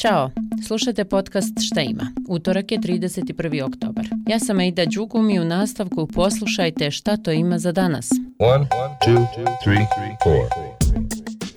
Ćao, slušajte podcast Šta ima? Utorak je 31. oktobar. Ja sam Aida Đugum i u nastavku poslušajte šta to ima za danas. 1, 2, 3, 4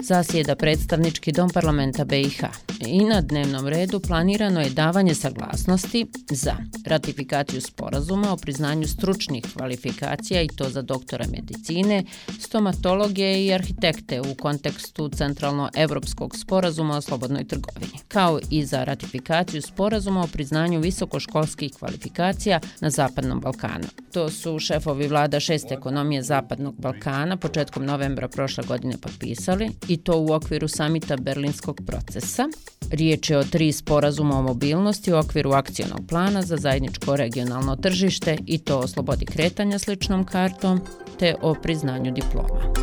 zasjeda predstavnički dom parlamenta BiH i na dnevnom redu planirano je davanje saglasnosti za ratifikaciju sporazuma o priznanju stručnih kvalifikacija i to za doktora medicine, stomatologe i arhitekte u kontekstu centralno-evropskog sporazuma o slobodnoj trgovini, kao i za ratifikaciju sporazuma o priznanju visokoškolskih kvalifikacija na Zapadnom Balkanu. To su šefovi vlada šest ekonomije Zapadnog Balkana početkom novembra prošle godine potpisali i i to u okviru samita Berlinskog procesa. Riječ je o tri sporazuma o mobilnosti u okviru akcijonog plana za zajedničko regionalno tržište i to o slobodi kretanja sličnom kartom te o priznanju diploma.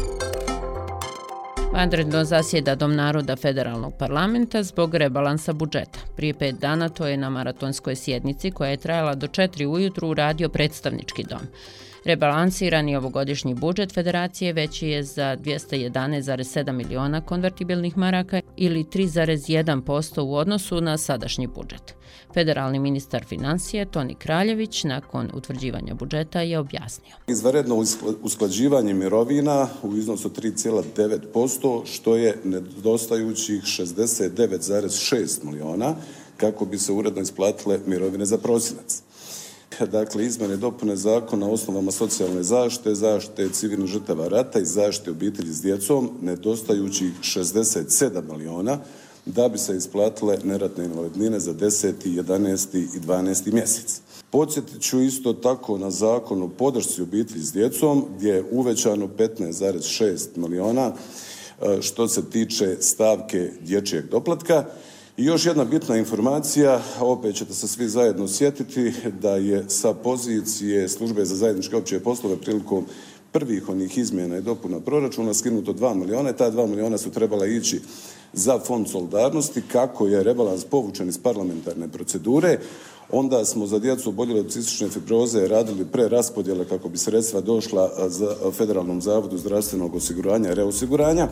Vanredno zasjeda Dom naroda federalnog parlamenta zbog rebalansa budžeta. Prije pet dana to je na maratonskoj sjednici koja je trajala do četiri ujutru u radio predstavnički dom. Rebalansirani ovogodišnji budžet federacije veći je za 211,7 miliona konvertibilnih maraka ili 3,1% u odnosu na sadašnji budžet. Federalni ministar financije Toni Kraljević nakon utvrđivanja budžeta je objasnio. Izvaredno usklađivanje mirovina u iznosu 3,9%, što je nedostajućih 69,6 miliona kako bi se uredno isplatile mirovine za prosinac dakle, izmene dopune zakona o osnovama socijalne zaštite, zaštite civilnih žrtava rata i zaštite obitelji s djecom, nedostajući 67 miliona, da bi se isplatile neratne invalidnine za 10., 11. i 12. mjesec. Podsjetit ću isto tako na zakon o podršci obitelji s djecom, gdje je uvećano 15,6 miliona e, što se tiče stavke dječjeg doplatka, I još jedna bitna informacija, opet ćete se svi zajedno sjetiti, da je sa pozicije službe za zajedničke opće poslove prilikom prvih onih izmjena i dopuna proračuna skinuto 2 miliona. Ta 2 miliona su trebala ići za fond solidarnosti. Kako je rebalans povučen iz parlamentarne procedure, onda smo za djecu oboljeli od cistične fibroze radili pre raspodjele kako bi sredstva došla za Federalnom zavodu zdravstvenog osiguranja i reosiguranja.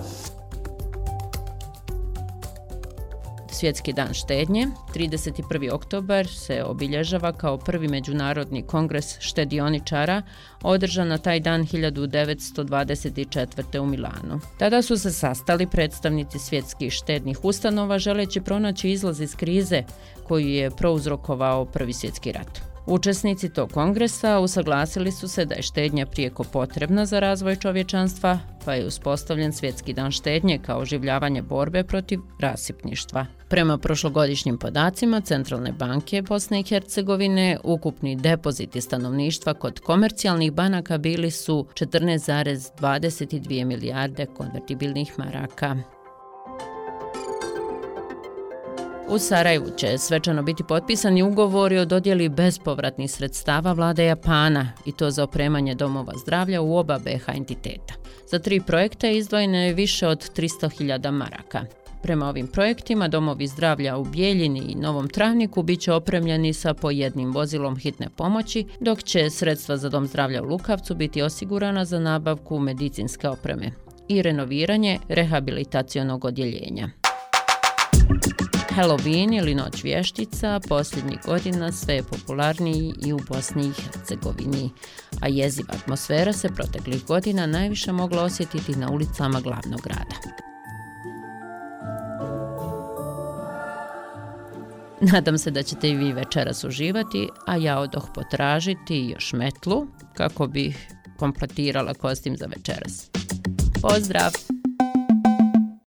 Svjetski dan štednje. 31. oktobar se obilježava kao prvi međunarodni kongres štedioničara održan na taj dan 1924. u Milanu. Tada su se sastali predstavnici svjetskih štednih ustanova želeći pronaći izlaz iz krize koju je prouzrokovao Prvi svjetski rat. Učesnici tog kongresa usaglasili su se da je štednja prijeko potrebna za razvoj čovječanstva, pa je uspostavljen svjetski dan štednje kao oživljavanje borbe protiv rasipništva. Prema prošlogodišnjim podacima Centralne banke Bosne i Hercegovine, ukupni depoziti stanovništva kod komercijalnih banaka bili su 14,22 milijarde konvertibilnih maraka. U Sarajevu će svečano biti potpisani ugovori o dodjeli bespovratnih sredstava vlade Japana i to za opremanje domova zdravlja u oba BH entiteta. Za tri projekta izdvojeno je više od 300.000 maraka. Prema ovim projektima, domovi zdravlja u Bijeljini i Novom Travniku bit će opremljeni sa po jednim vozilom hitne pomoći, dok će sredstva za dom zdravlja u Lukavcu biti osigurana za nabavku medicinske opreme i renoviranje rehabilitacijonog odjeljenja. Halloween ili Noć vještica posljednjih godina sve je popularniji i u Bosni i Hercegovini, a jeziva atmosfera se proteklih godina najviše mogla osjetiti na ulicama glavnog grada. Nadam se da ćete i vi večeras uživati, a ja odoh potražiti još metlu kako bih kompletirala kostim za večeras. Pozdrav!